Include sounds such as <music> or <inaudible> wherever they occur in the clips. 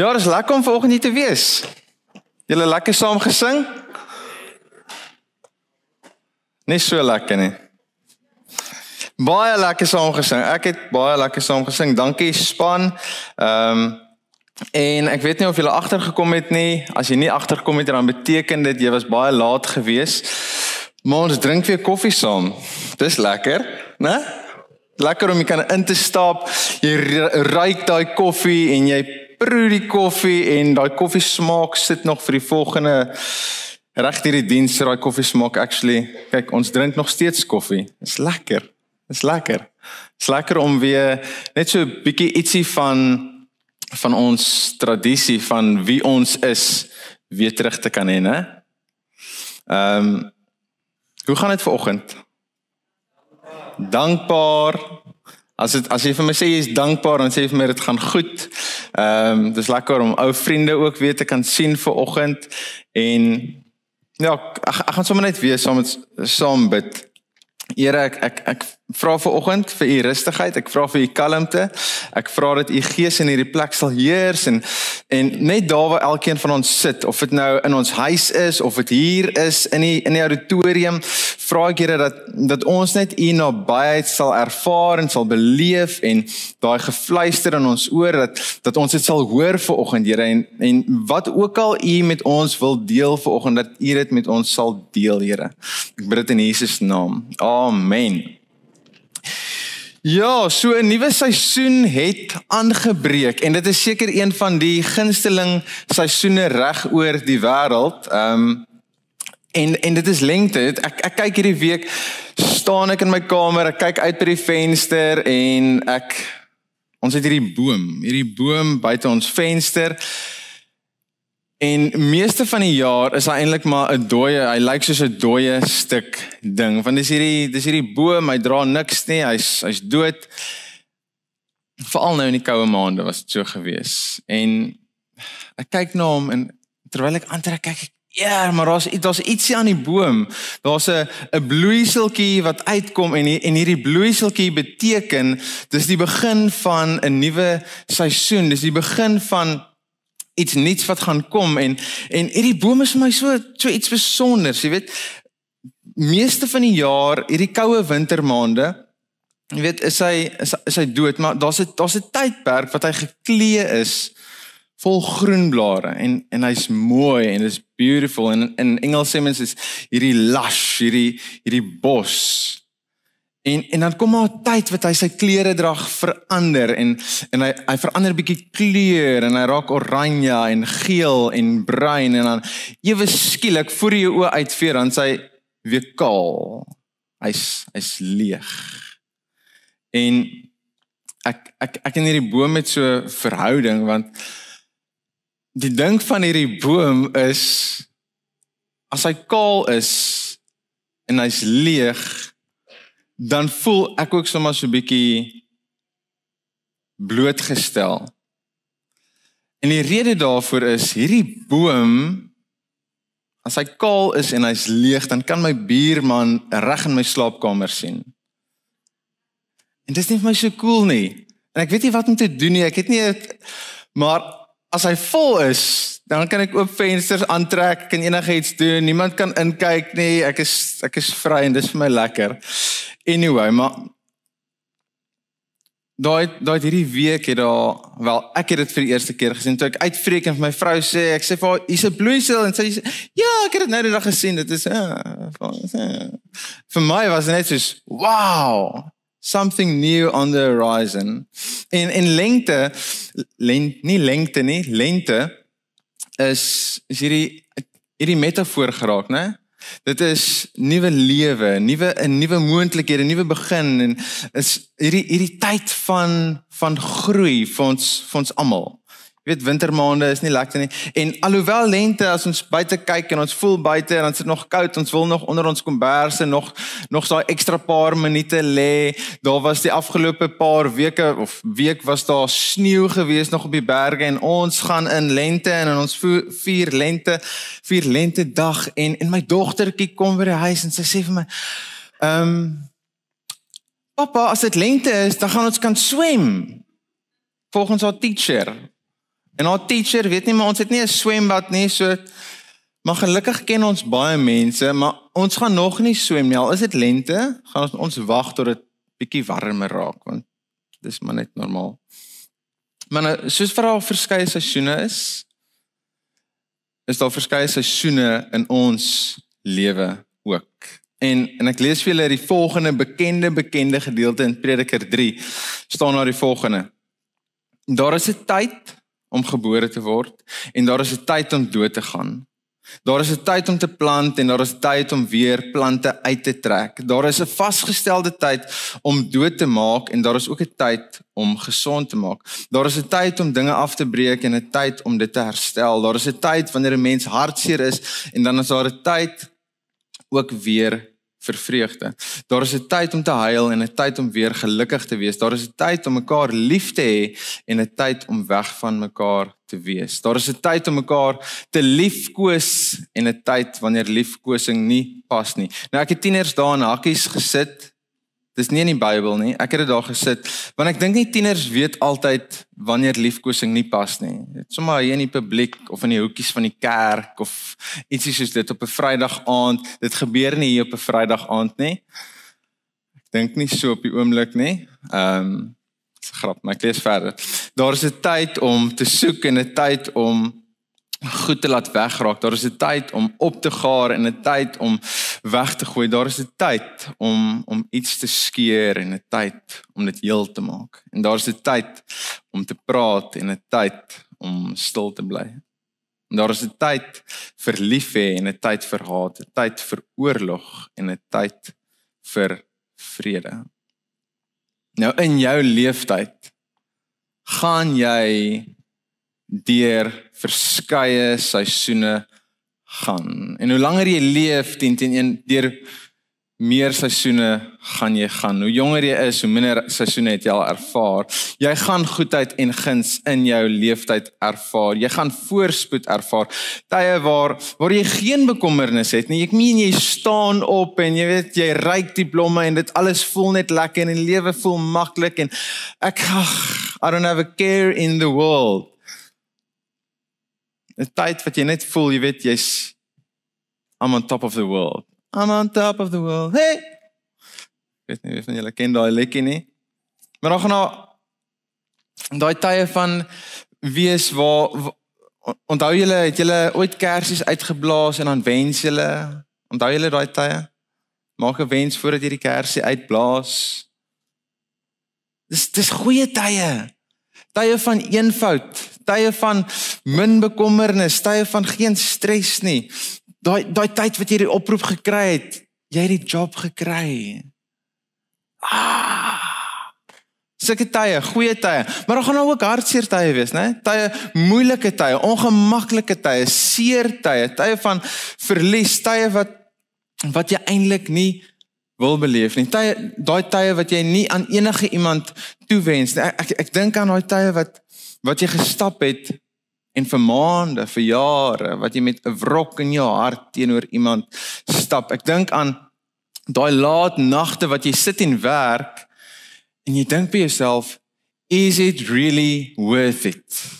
Ja, dis lekker om vanoggend hier te wees. Julle lekker saam gesing? Nie so lekker nie. Baie lekker saam gesing. Ek het baie lekker saam gesing. Dankie span. Ehm um, en ek weet nie of julle agtergekom het nie. As jy nie agtergekom het dan beteken dit jy was baie laat gewees. Maar ons drink weer koffie saam. Dis lekker, né? Lekker om jy kan in te stap. Jy ruik daai koffie en jy proe die koffie en daai koffie smaak sit nog vir die volgende reg hierdie diens daai koffie smaak actually kyk ons drink nog steeds koffie. Is lekker is lekker. Is lekker om weer net so 'n bietjie ietsie van van ons tradisie van wie ons is weer terug te kan hê né? Ehm um, hoe gaan dit vanoggend dankbaar As dit as jy vir my sê jy's dankbaar en sê vir my dit gaan goed. Ehm um, dis lekker om ou vriende ook weer te kan sien vir oggend en ja, ek, ek gaan sommer net weer saam met saam bid. Here ek ek ek vra vir oggend vir u rustigheid, ek vra vir u kalmte. Ek vra dat u gees in hierdie plek sal heers en en net daar waar elkeen van ons sit, of dit nou in ons huis is of dit hier is in die in die auditorium, vra ek Here dat dat ons net u nabyheid sal ervaar en sal beleef en daai gefluister in ons oor dat dat ons dit sal hoor vir oggend Here en en wat ook al u met ons wil deel vir oggend dat u dit met ons sal deel Here. Ek bid dit in Jesus naam. Amen. Ja, so 'n nuwe seisoen het aangebreek en dit is seker een van die gunsteling seisoene reg oor die wêreld. Ehm um, en en dit is lengte. Ek ek kyk hierdie week staan ek in my kamer, ek kyk uit by die venster en ek ons het hierdie boom, hierdie boom buite ons venster. En meeste van die jaar is hy eintlik maar 'n dooie, hy lyk soos 'n dooie stuk ding. Want dis hierdie dis hierdie boom, hy dra niks nie, hy's hy's dood. Veral nou in die koue maande was dit so gewees. En ek kyk na hom en terwyl ek aantrek kyk ek Ja, maar daar's daar's ietsie aan die boom. Daar's 'n 'n bloeiseltjie wat uitkom en en hierdie bloeiseltjie beteken dis die begin van 'n nuwe seisoen. Dis die begin van iets nuuts wat gaan kom en en hierdie boom is vir my so so iets spesiaals, jy weet. Meeste van die jaar, hierdie koue wintermaande, jy weet, is hy is, is hy dood, maar daar's 'n daar's 'n tydperk wat hy geklee is vol groen blare en en hy's mooi en is beautiful en in Engels sê mens is hierdie lush, hierdie hierdie bos En en dan kom maar 'n tyd wat hy sy klere drag verander en en hy hy verander bietjie kleur en hy raak oranje en geel en bruin en dan ewe skielik voor jou oë uitveer dan sy weer kaal. Hy's hy's leeg. En ek ek ek in hierdie boom met so verhouding want die ding van hierdie boom is as hy kaal is en hy's leeg dan voel ek ook sommer so 'n bietjie blootgestel. En die rede daarvoor is hierdie boom as hy kaal is en hy's leeg, dan kan my buurman reg in my slaapkamer sien. En dit is nie vir my so cool nie. En ek weet nie wat om te doen nie. Ek het nie maar as hy vol is, dan kan ek oop vensters aantrek, kan enigiets doen. Niemand kan inkyk nie. Ek is ek is vry en dis vir my lekker. Anyway, maar daai daai hierdie week het daar wel ek het dit vir die eerste keer gesien toe ek uitvreek en vir my vrou sê ek sê vir hier's 'n bloeisel en sy sê ja ek het dit nou dag gesien dit is ja vir my was dit net so wow something new on the horizon in in lengte lent nie lengte nie lengte is is hierdie hierdie metafoor geraak né Dit is nuwe lewe, nuwe 'n nuwe moontlikhede, nuwe begin en is hierdie hierdie tyd van van groei vir ons vir ons almal. Jy weet wintermaande is nie lekker nie. En alhoewel lente as ons buite kyk en ons voel buite en dan sit nog koud, ons wil nog onder ons komberse nog nog daai ekstra paar minute lê. Daar was die afgelope paar weke of week was daar sneeu gewees nog op die berge en ons gaan in lente en ons vier lente vier lente dag en en my dogtertjie kom by die huis en sy sê vir my ehm um, Pappa, as dit lente is, dan gaan ons kan swem. Volgens haar teacher. En haar teacher weet nie maar ons het nie 'n swembad nie, so maar gelukkig ken ons baie mense, maar ons gaan nog nie swem nie. Al is dit lente, gaan ons ons wag tot dit bietjie warmer raak want dis maar net normaal. Maar nou, soos vir al verskeie seisoene is, is daar verskeie seisoene in ons lewe ook. En en ek lees vir julle die volgende bekende bekende gedeelte in Prediker 3 staan daar die volgende. Daar is 'n tyd om gebore te word en daar is 'n tyd om dood te gaan. Daar is 'n tyd om te plant en daar is tyd om weer plante uit te trek. Daar is 'n vasgestelde tyd om dood te maak en daar is ook 'n tyd om gesond te maak. Daar is 'n tyd om dinge af te breek en 'n tyd om dit te herstel. Daar is 'n tyd wanneer 'n mens hartseer is en dan is daar 'n tyd ook weer vir vreugde. Daar is 'n tyd om te huil en 'n tyd om weer gelukkig te wees. Daar is 'n tyd om mekaar lief te hê en 'n tyd om weg van mekaar te wees. Daar is 'n tyd om mekaar te liefkoos en 'n tyd wanneer liefkosing nie pas nie. Nou ek het tieners daar in hakkies gesit Dis nie in die Bybel nie. Ek het dit daar gesit want ek dink nie tieners weet altyd wanneer liefkosing nie pas nie. Dit sommer hier in die publiek of in die hoekies van die kerk of ietsie soos dit op 'n Vrydag aand. Dit gebeur nie hier op 'n Vrydag aand nie. Ek dink nie so op die oomblik nie. Ehm um, grap, maar ek lees verder. Daar is 'n tyd om te soek en 'n tyd om goed te laat wegraak. Daar is 'n tyd om op te gaar en 'n tyd om weg te gooi. Daar is 'n tyd om om iets te skeur en 'n tyd om dit heel te maak. En daar is 'n tyd om te praat en 'n tyd om stil te bly. En daar is 'n tyd vir lief hê en 'n tyd vir haat, 'n tyd vir oorlog en 'n tyd vir vrede. Nou in jou lewenstyd gaan jy deur verskeie seisoene gaan. En hoe langer jy leef, teen teen een deur meer seisoene gaan jy gaan. Hoe jonger jy is, hoe minder seisoene het jy al ervaar. Jy gaan goedheid en guns in jou leeftyd ervaar. Jy gaan voorspoed ervaar. Tye waar waar jy geen bekommernis het nie. Ek meen jy staan op en jy weet jy ryk die blomme en dit alles voel net lekker en die lewe voel maklik en ek ag, I don't have a care in the world. 'n tyd wat jy net voel, jy weet jy's I'm on top of the world. I'm on top of the world. Hey. Weet nie of jy ken daai lekkie nie. Maar dan gaan nou daai tye van wees waar onthou julle het julle ooit kersies uitgeblaas en dan wens julle onthou julle daai tye? Maak 'n wens voordat jy die kersie uitblaas. Dis dis goeie tye. Tye van eenvoud, tye van min bekommernis, tye van geen stres nie. Daai daai tyd wat jy die oproep gekry het, jy het die job gekry. Ah. Sulke tye, goeie tye, maar daar gaan nou ook hartseer tye wees, né? Tye moeilike tye, ongemaklike tye, seer tye, tye van verlies, tye wat wat jy eintlik nie wil beleef nie. Tye daai tye wat jy nie aan enige iemand toewens nie. Ek ek, ek dink aan daai tye wat wat jy gestap het en vir maande, vir jare wat jy met 'n wrok in jou hart teenoor iemand stap. Ek dink aan daai laat nagte wat jy sit en werk en jy dink by jouself, is it really worth it?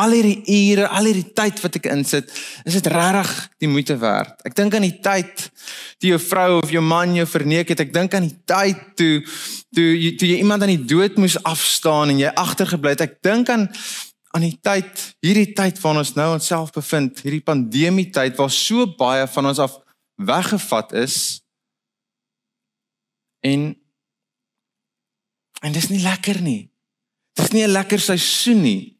Al hierdie ure, al hierdie tyd wat ek insit, is dit regtig die moeite werd. Ek dink aan die tyd toe jou vrou of jou man jou verneek het. Ek dink aan die tyd toe toe toe jy iemand aan die dood moes afstaan en jy agtergebly het. Ek dink aan aan die tyd, hierdie tyd waarin ons nou onsself bevind, hierdie pandemie tyd waar so baie van ons af weggevat is. En en dis nie lekker nie. Dis nie 'n lekker seisoen nie.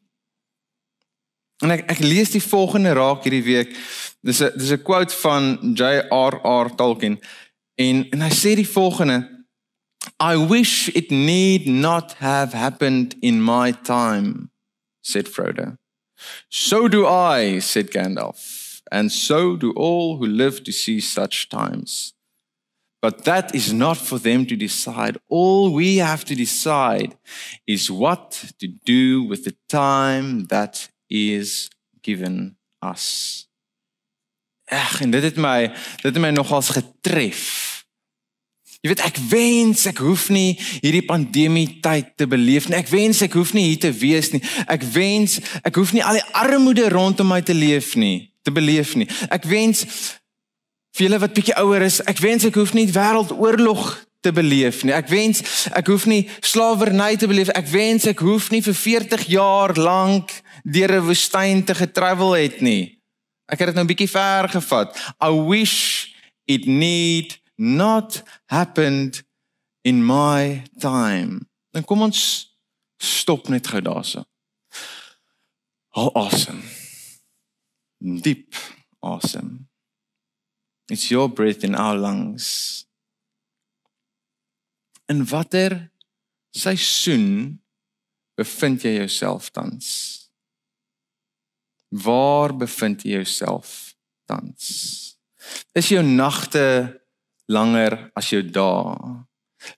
En ek ek lees die volgende raak hierdie week. Dis 'n dis 'n quote van J.R.R. Tolkien en en hy sê die volgende I wish it need not have happened in my time said Frodo. So do I said Gandalf and so do all who live to see such times. But that is not for them to decide. All we have to decide is what to do with the time that is given us. Ag, en dit het my dit het my nogals getref. Jy weet ek wens ek hoef nie hierdie pandemie tyd te beleef nie. Ek wens ek hoef nie hier te wees nie. Ek wens ek hoef nie al die armoede rondom my te leef nie, te beleef nie. Ek wens vir julle wat bietjie ouer is, ek wens ek hoef nie wêreldoorlog te beleef nie. Ek wens ek hoef nie slawerny te beleef. Ek wens ek hoef nie vir 40 jaar lank deur 'n woestyn te getravel het nie. Ek het dit nou 'n bietjie ver gevat. I wish it need not happened in my time. Dan kom ons stop net gou daarso. How awesome. Deep awesome. It's your breath in our lungs. In watter seisoen bevind jy jouself tans? Waar bevind jy jouself tans? Is jou nagte langer as jou dae.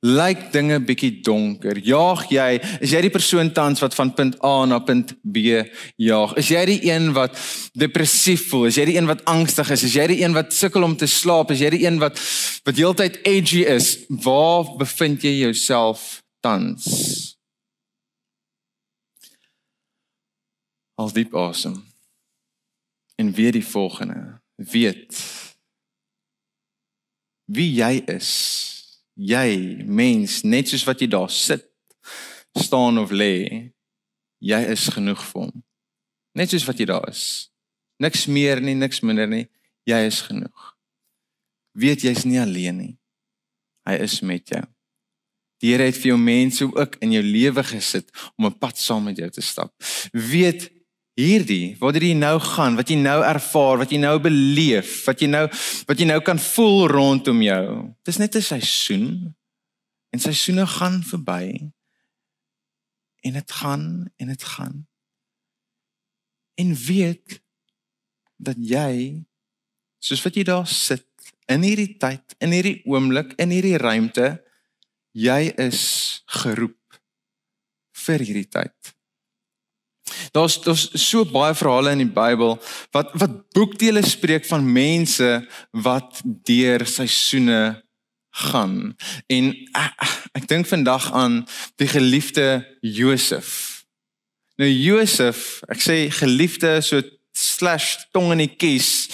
Lyk dinge bietjie donker. Jaag jy, is jy die persoon tans wat van punt A na punt B jaag? Is jy die een wat depressief voel? Is jy die een wat angstig is? Is jy die een wat sukkel om te slaap? Is jy die een wat wat heeltyd edgy is? Waar bevind jy jouself tans? Al diep asem. En weer die volgende. Weet wie jy is. Jy mens, net soos wat jy daar sit, staan of lê, jy is genoeg vir hom. Net soos wat jy daar is. Niks meer nie, niks minder nie. Jy is genoeg. Weet jy's nie alleen nie. Hy is met jou. Die Here het vir jou mense ook in jou lewe gesit om 'n pad saam met jou te stap. Weet hierdie waar jy nou gaan, wat jy nou ervaar, wat jy nou beleef, wat jy nou wat jy nou kan voel rondom jou. Dis net 'n seisoen. En seisoene gaan verby. En dit gaan en dit gaan. En weet dat jy soos wat jy daar sit in hierdie tyd, in hierdie oomblik, in hierdie ruimte, jy is geroep vir hierdie tyd. Daar's daar's so baie verhale in die Bybel wat wat boekdele spreek van mense wat deur seisoene gaan. En ek, ek dink vandag aan die geliefde Josef. Nou Josef, ek sê geliefde so slash tong in die kies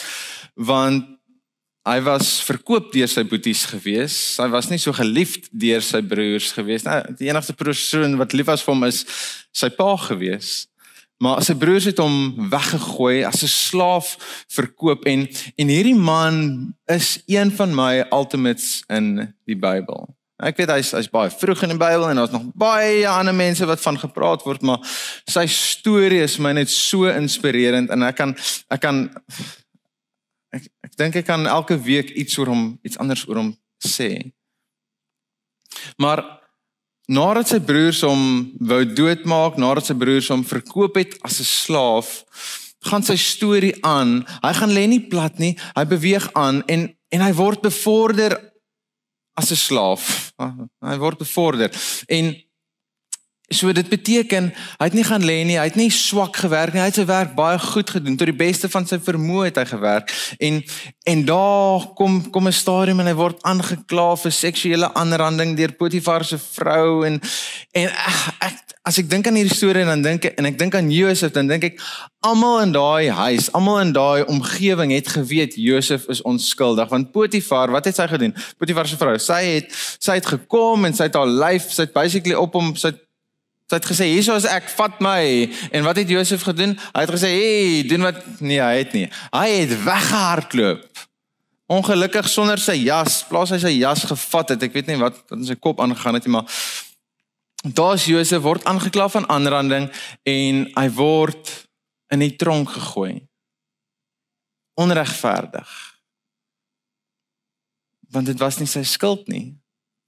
want hy was verkoop deur sy boeties gewees. Hy was nie so geliefd deur sy broers gewees nie. Die enigste persoon wat lief was vir hom is sy pa gewees. Maar sy broers het hom weggegooi as 'n slaaf verkoop en en hierdie man is een van my ultimates in die Bybel. Ek weet hy's hy's baie vroeg in die Bybel en daar's nog baie ander mense wat van gepraat word, maar sy storie is my net so inspirerend en ek kan ek kan ek ek dink ek kan elke week iets oor hom iets anders oor hom sê. Maar nadat sy broers hom wou doodmaak, nadat sy broers hom verkoop het as 'n slaaf, gaan sy storie aan. Hy gaan lê nie plat nie, hy beweeg aan en en hy word bevorder as 'n slaaf. Hy word bevorder en So dit beteken hy het nie gaan lê nie, hy het nie swak gewerk nie, hy het sy werk baie goed gedoen tot die beste van sy vermoë het hy gewerk. En en daar kom kom 'n stadium en hy word aangekla vir seksuele aanranding deur Potifar se vrou en en ach, ek as ek dink aan hierdie storie en dan dink ek en ek dink aan Josef dan dink ek almal in daai huis, almal in daai omgewing het geweet Josef is onskuldig want Potifar, wat het sy gedoen? Potifar se vrou, sy het sy het gekom en sy het haar lyf, sy het basically op hom sy het Sy het gesê hierso is ek, vat my. En wat het Josef gedoen? Hy het gesê, "Hey, doen wat nee, hy het nie. Hy het weggehardloop. Ongelukkig sonder sy jas, plaas hy sy jas gevat het. Ek weet nie wat wat in sy kop aangegaan het nie, maar daar's Josef word aangekla van aanranding en hy word in die tronk gegooi. Onregverdig. Want dit was nie sy skuld nie.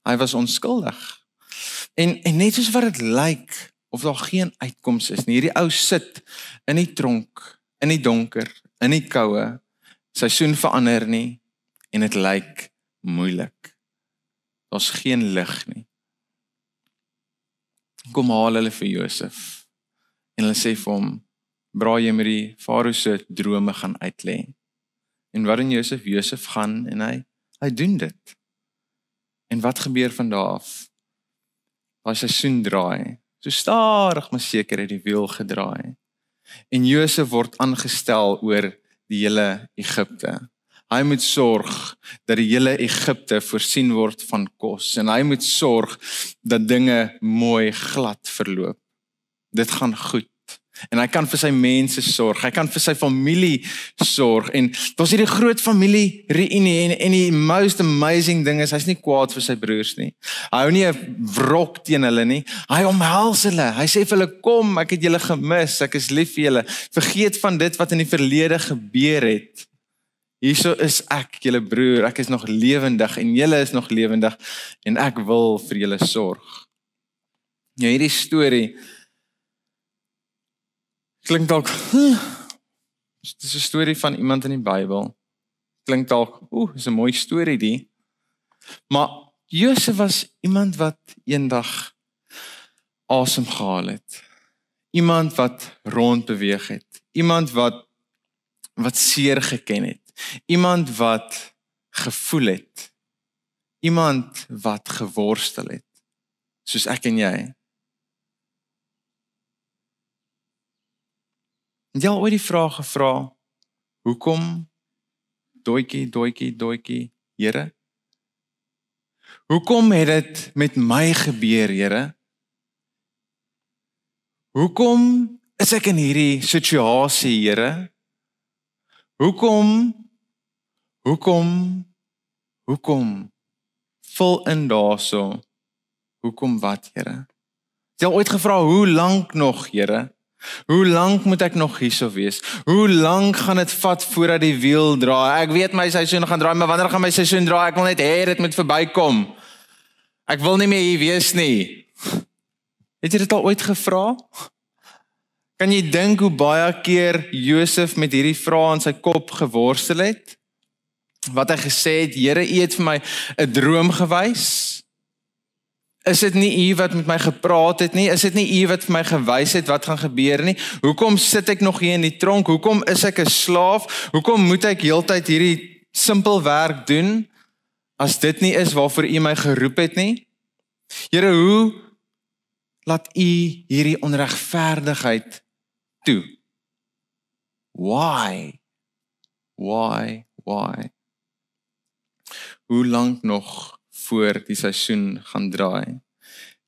Hy was onskuldig. En en net soos wat dit lyk of daar geen uitkoms is nie. Hierdie ou sit in die tronk, in die donker, in die koue. Seisoen verander nie en dit lyk moeilik. Daar's geen lig nie. Kom haal hulle vir Josef. En hulle sê vir hom: "Braai jy met die farao se drome gaan uitlê." En wat doen Josef? Josef gaan en hy hy doen dit. En wat gebeur van daar af? Hy seisoen draai, so stadig maar seker het die wiel gedraai. En Josef word aangestel oor die hele Egipte. Hy moet sorg dat die hele Egipte voorsien word van kos en hy moet sorg dat dinge mooi glad verloop. Dit gaan goed en hy kan vir sy mense sorg. Hy kan vir sy familie sorg en daar's hierdie groot familie reunie en en die most amazing ding is hy's nie kwaad vir sy broers nie. Hy hou nie 'n wrok teen hulle nie. Hy omhels hulle. Hy sê vir hulle kom, ek het julle gemis. Ek is lief vir julle. Vergeet van dit wat in die verlede gebeur het. Hierso is ek, julle broer. Ek is nog lewendig en julle is nog lewendig en ek wil vir julle sorg. Ja, hierdie storie klink dalk dit is 'n storie van iemand in die Bybel. Klink dalk, ooh, is 'n mooi storie die. Maar Josef was iemand wat eendag asem gehaal het. Iemand wat rond beweeg het. Iemand wat wat seer geken het. Iemand wat gevoel het. Iemand wat geworstel het. Soos ek en jy. Het jy al ooit die vraag gevra hoekom doetjie doetjie doetjie Here? Hoekom het dit met my gebeur, Here? Hoekom is ek in hierdie situasie, Here? Hoekom? Hoekom? Hoekom? Vul in daarso. Hoekom wat, Here? Het jy ooit gevra hoe lank nog, Here? Hoe lank moet ek nog hierso wees? Hoe lank gaan dit vat voordat die wiel draai? Ek weet my seisoen gaan draai, maar wanneer gaan my seisoen draai? Ek wil net hê dit moet verbykom. Ek wil nie meer hier wees nie. Het jy dit al ooit gevra? Kan jy dink hoe baie keer Josef met hierdie vrae in sy kop geworstel het? Wat hy gesê het, Here, U het vir my 'n droom gewys. Is dit nie u wat met my gepraat het nie? Is dit nie u wat vir my gewys het wat gaan gebeur nie? Hoekom sit ek nog hier in die tronk? Hoekom is ek 'n slaaf? Hoekom moet ek heeltyd hierdie simpel werk doen as dit nie is waarvoor u my geroep het nie? Here, hoe laat u hierdie onregverdigheid toe? Why? Why? Why? Hoe lank nog voor die seisoen gaan draai.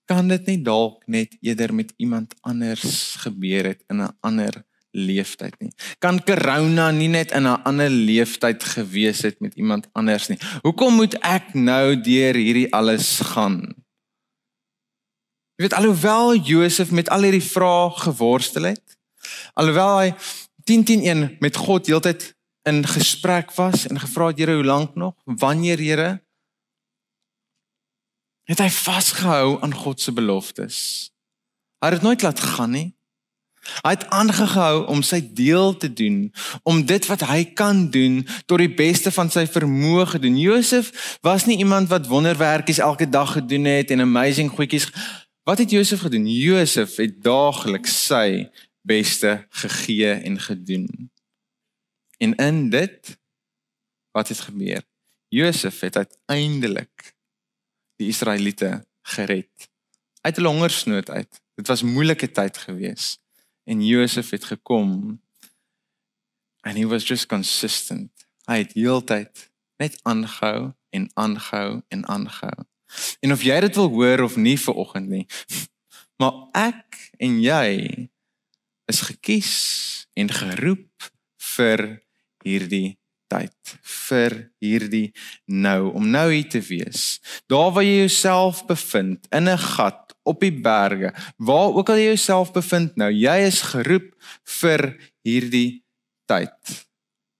Kan dit nie dalk net eerder met iemand anders gebeur het in 'n ander leeftyd nie? Kan corona nie net in 'n ander leeftyd gewees het met iemand anders nie? Hoekom moet ek nou deur hierdie alles gaan? Jy weet alhoewel Josef met al hierdie vrae geworstel het, alhoewel hy 10-10-1 met God heeltyd in gesprek was en gevra het Here hoe lank nog? Wanneer Here? Het hy vasgehou aan God se beloftes. Hy het dit nooit laat gaan nie. Hy het aangehou om sy deel te doen, om dit wat hy kan doen tot die beste van sy vermoë te doen. Josef was nie iemand wat wonderwerkies elke dag gedoen het en amazing goedjies. Wat het Josef gedoen? Josef het daagliks sy beste gegee en gedoen. En in dit wat het gebeur? Josef het uiteindelik die Israeliete gered uit hulle hongersnood uit. Dit was moeilike tyd gewees en Josef het gekom and he was just consistent. Hy het heeltyd net aangehou en aangehou en aangehou. En of jy dit wil hoor of nie vir oggend nie, <laughs> maar ek en jy is gekies en geroep vir hierdie tyd vir hierdie nou om nou hier te wees. Daar waar jy jouself bevind in 'n gat op die berge, waar ook al jy jouself bevind nou, jy is geroep vir hierdie tyd.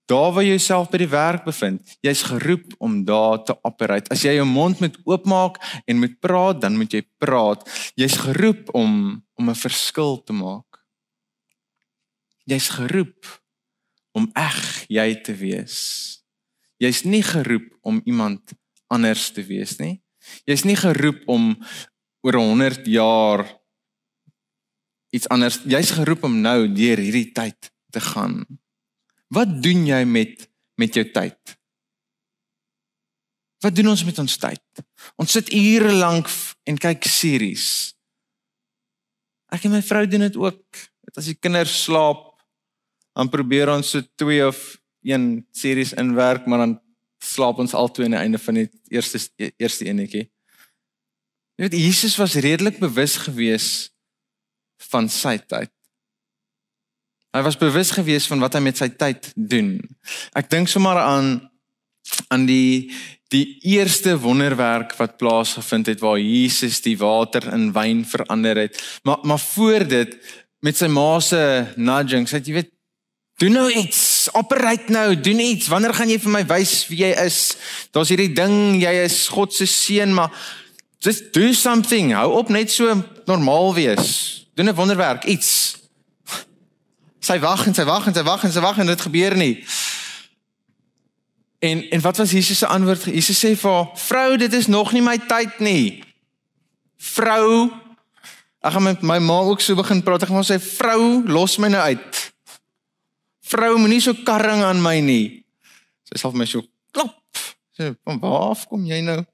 Daar waar jy jouself by die werk bevind, jy's geroep om daar te operate. As jy jou mond moet oopmaak en moet praat, dan moet jy praat. Jy's geroep om om 'n verskil te maak. Jy's geroep om eg jy te wees. Jy's nie geroep om iemand anders te wees nie. Jy's nie geroep om oor 100 jaar iets anders. Jy's geroep om nou deur hierdie tyd te gaan. Wat doen jy met met jou tyd? Wat doen ons met ons tyd? Ons sit ure lank en kyk series. Ek en my vrou doen dit ook. Dit as die kinders slaap, dan probeer ons so twee of een series inwerk, maar dan slaap ons albei aan die einde van die eerste eerste enetjie. Jy weet Jesus was redelik bewus gewees van sy tyd. Hy was bewus gewees van wat hy met sy tyd doen. Ek dink sommer aan aan die die eerste wonderwerk wat plaasgevind het waar Jesus die water in wyn verander het. Maar maar voor dit met sy ma se nudging, sê jy weet doen nou iets, operate nou, doen iets. Wanneer gaan jy vir my wys wie jy is? Daar's hierdie ding, jy is God se seun, maar just do something. Hou op net so normaal wees. Doen 'n wonderwerk, iets. Sy wag en sy wag en sy wag en sy wag en dit gebeur nie. En en wat was Jesus se antwoord? Jesus sê vir haar: "Vrou, dit is nog nie my tyd nie." Vrou, ek gaan met my ma ook so begin praat. Ek gaan sê: "Vrou, los my nou uit." Vrou, moenie so karring aan my nie. Sy sal vir my so klop. Sê, "Van waar af kom jy nou?"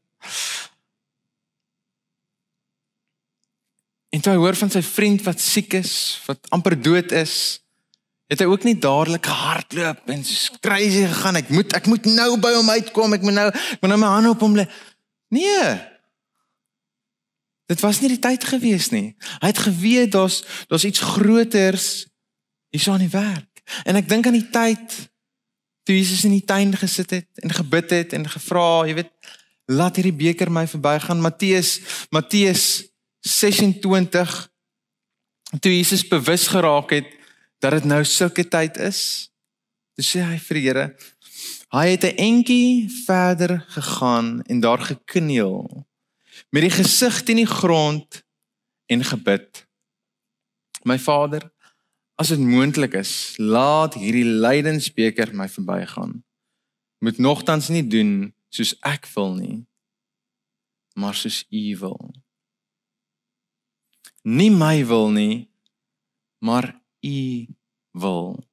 En toe hy hoor van sy vriend wat siek is, wat amper dood is, het hy ook nie dadelik gehardloop en so crazy gegaan. Ek moet ek moet nou by hom uitkom. Ek moet nou ek moet nou my hande op hom lê. Nee. Dit was nie die tyd gewees nie. Hy het geweet daar's daar's iets groters hier aan die werk. En ek dink aan die tyd toe Jesus in die tuin gesit het en gebid het en gevra, jy weet, laat hierdie beker my verbygaan. Matteus Matteus 26 toe Jesus bewus geraak het dat dit nou sulke tyd is. Toe sê hy vir die Here, hy het 'n entjie verder gegaan en daar gekniel met die gesig teen die grond en gebid. My Vader, as dit moontlik is, laat hierdie lydensbeker my verbygaan. Moet nogtans nie doen soos ek wil nie, maar soos U wil. Nie my wil nie maar u wil.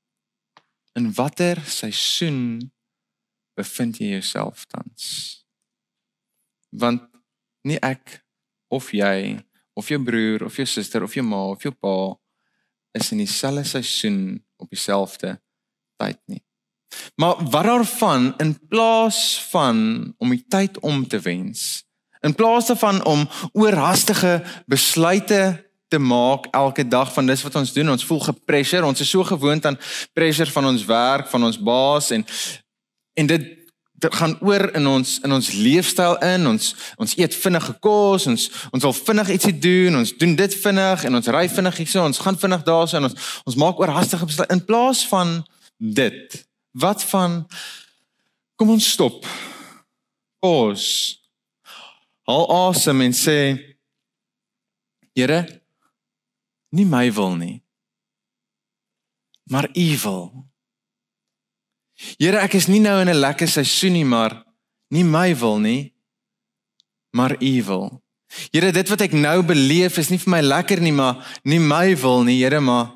In watter seisoen bevind jy jouself tans? Want nie ek of jy of jou broer of jou suster of jou ma of jou pa is in dieselfde seisoen op dieselfde tyd nie. Maar wat daarvan in plaas van om die tyd om te wens In plaas daarvan om oorhaastige besluite te maak elke dag van dis wat ons doen, ons voel gepressure, ons is so gewoond aan pressure van ons werk, van ons baas en en dit dit gaan oor in ons in ons leefstyl in. Ons ons eet vinnige kos ons ons wil vinnig ietsie doen ons doen dit vinnig en ons ry vinnig hierso ons gaan vinnig daarso en ons ons maak oorhaastige besluite in plaas van dit wat van kom ons stop. Pause. Haal asem en sê Here, nie my wil nie, maar U wil. Here, ek is nie nou in 'n lekker seisoen nie, maar nie my wil nie, maar U wil. Here, dit wat ek nou beleef is nie vir my lekker nie, maar nie my wil nie, Here, maar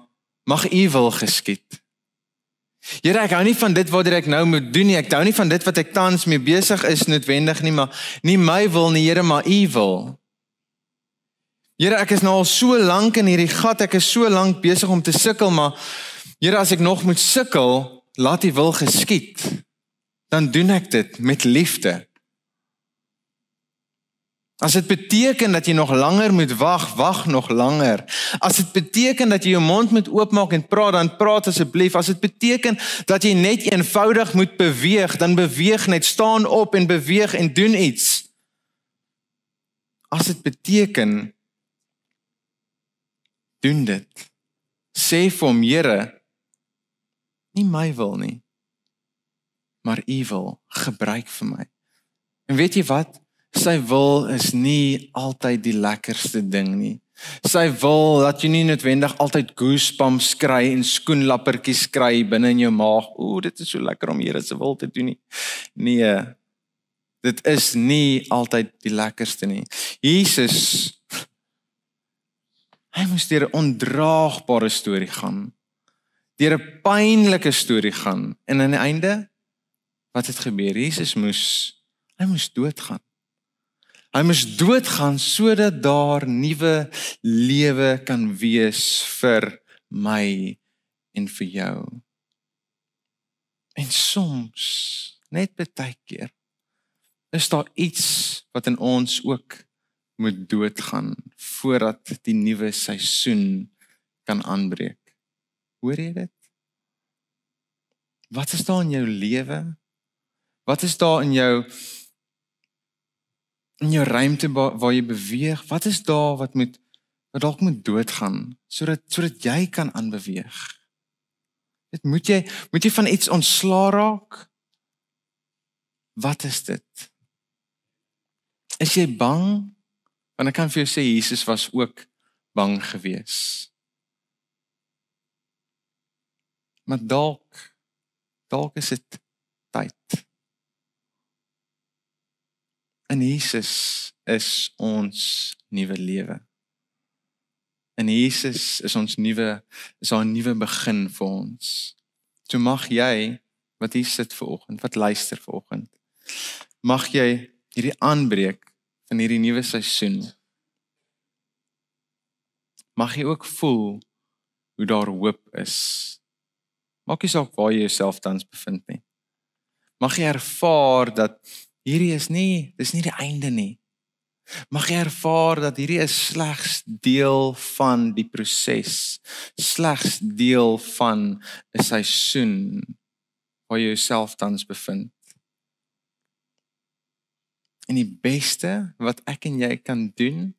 mag U wil geskied. Here, ek hou nie van dit wat ek nou moet doen nie. Ek hou nie van dit wat ek tans mee besig is noodwendig nie, maar nie my wil nie, Here, maar U wil. Here, ek is nou al so lank in hierdie gat. Ek is so lank besig om te sukkel, maar Here, as ek nog moet sukkel, laat U wil geskied. Dan doen ek dit met liefde. As dit beteken dat jy nog langer moet wag, wag nog langer. As dit beteken dat jy jou mond moet oopmaak en praat, dan praat asseblief. As dit beteken dat jy net eenvoudig moet beweeg, dan beweeg net, staan op en beweeg en doen iets. As dit beteken doen dit. Sê vir hom, Here, nie my wil nie, maar U wil gebruik vir my. En weet jy wat? Sy wil is nie altyd die lekkerste ding nie. Sy wil dat jy nie noodwendig altyd goosebumps kry en skoenlappertjies kry binne in jou maag. Ooh, dit is so lekker om Here se wil te doen nie. Nee. Dit is nie altyd die lekkerste nie. Jesus hy moes deur 'n ondraagbare storie gaan. Deur 'n pynlike storie gaan en aan die einde wat het gebeur? Jesus moes Hy moes doodgaan. Hy moes doodgaan sodat daar nuwe lewe kan wees vir my en vir jou. En soms, net baie keer, is daar iets wat in ons ook moet doodgaan voordat die nuwe seisoen kan aanbreek. Hoor jy dit? Wat is daar in jou lewe? Wat is daar in jou in jou ruimte waar jy beweeg? Wat is daar wat moet wat dalk moet doodgaan sodat sodat jy kan aanbeweeg? Dit moet jy moet jy van iets ontslaa raak? Wat is dit? Is jy bang? Want ek kan vir jou sê Jesus was ook bang geweest. Maar dalk dalk is dit tyd. In Jesus is ons nuwe lewe. In Jesus is ons nuwe is daar 'n nuwe begin vir ons. So mag jy wat hier sit ver oggend, wat luister ver oggend, mag jy hierdie aanbreek van hierdie nuwe seisoen mag jy ook voel hoe daar hoop is Maak nie saak waar jy jouself tans bevind nie. Mag jy ervaar dat hierdie is nie, dis nie die einde nie. Mag jy ervaar dat hierdie is slegs deel van die proses, slegs deel van 'n seisoen waar jy jouself tans bevind. En die beste wat ek en jy kan doen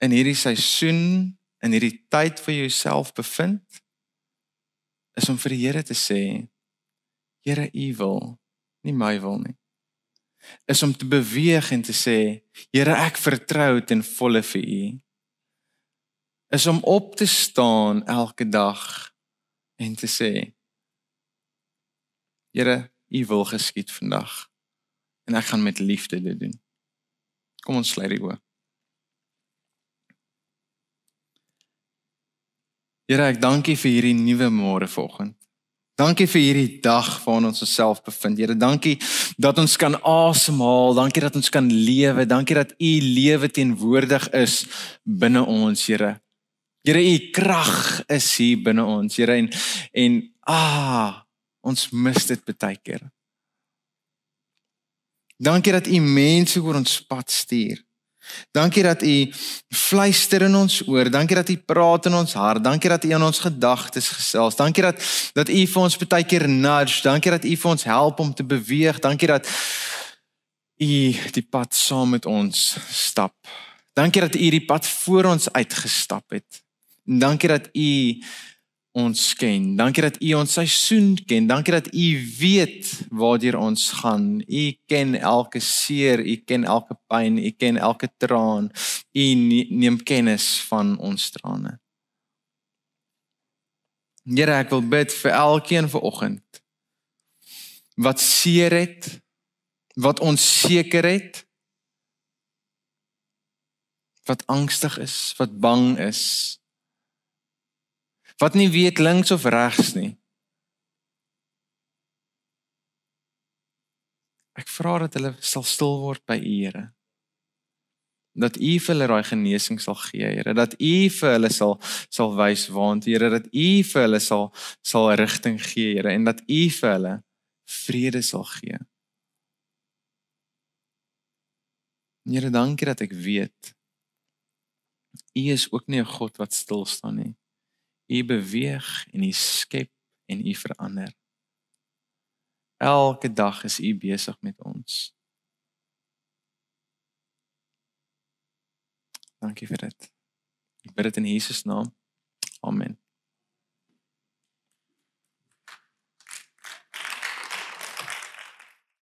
in hierdie seisoen, in hierdie tyd vir jouself bevind, is om vir die Here te sê Here u wil nie my wil nie. Is om te beweeg en te sê Here ek vertrou ten volle vir u. Is om op te staan elke dag en te sê Here u wil geskied vandag en ek gaan met liefde dit doen. Kom ons sluit die oë Here, ek dankie vir hierdie nuwe môre vanoggend. Dankie vir hierdie dag waarin ons osself bevind. Here, dankie dat ons kan asemhaal. Dankie dat ons kan lewe. Dankie dat U lewe teenwoordig is binne ons, Here. Here, U krag is hier binne ons, Here en en ah, ons mis dit baie keer. Dankie dat U mense oor ons pad stuur. Dankie dat U fluister in ons oor. Dankie dat U praat in ons hart. Dankie dat U in ons gedagtes gesels. Dankie dat dat U vir ons baie keer nudge. Dankie dat U vir ons help om te beweeg. Dankie dat U die pad saam met ons stap. Dankie dat U die pad voor ons uitgestap het. En dankie dat U ons ken. Dankie dat U ons seisoen ken. Dankie dat U weet waartoe ons gaan. U ken elke seer, U ken elke pyn, U ken elke traan. U neem kennis van ons trane. Here, ek wil bid vir elkeen vanoggend wat seer het, wat onseker het, wat angstig is, wat bang is wat nie weet links of regs nie. Ek vra dat hulle sal stil word by U, Here. Dat U vir hulle daai genesing sal gee, Here, dat U vir hulle sal sal wys waant, Here, dat U vir hulle sal sal rigting gee, Here, en dat U vir hulle vrede sal gee. Here, dankie dat ek weet U is ook nie 'n God wat stil staan nie. U beweeg en U skep en U verander. Elke dag is U besig met ons. Dankie vir dit. Ek bid dit in Jesus naam. Amen.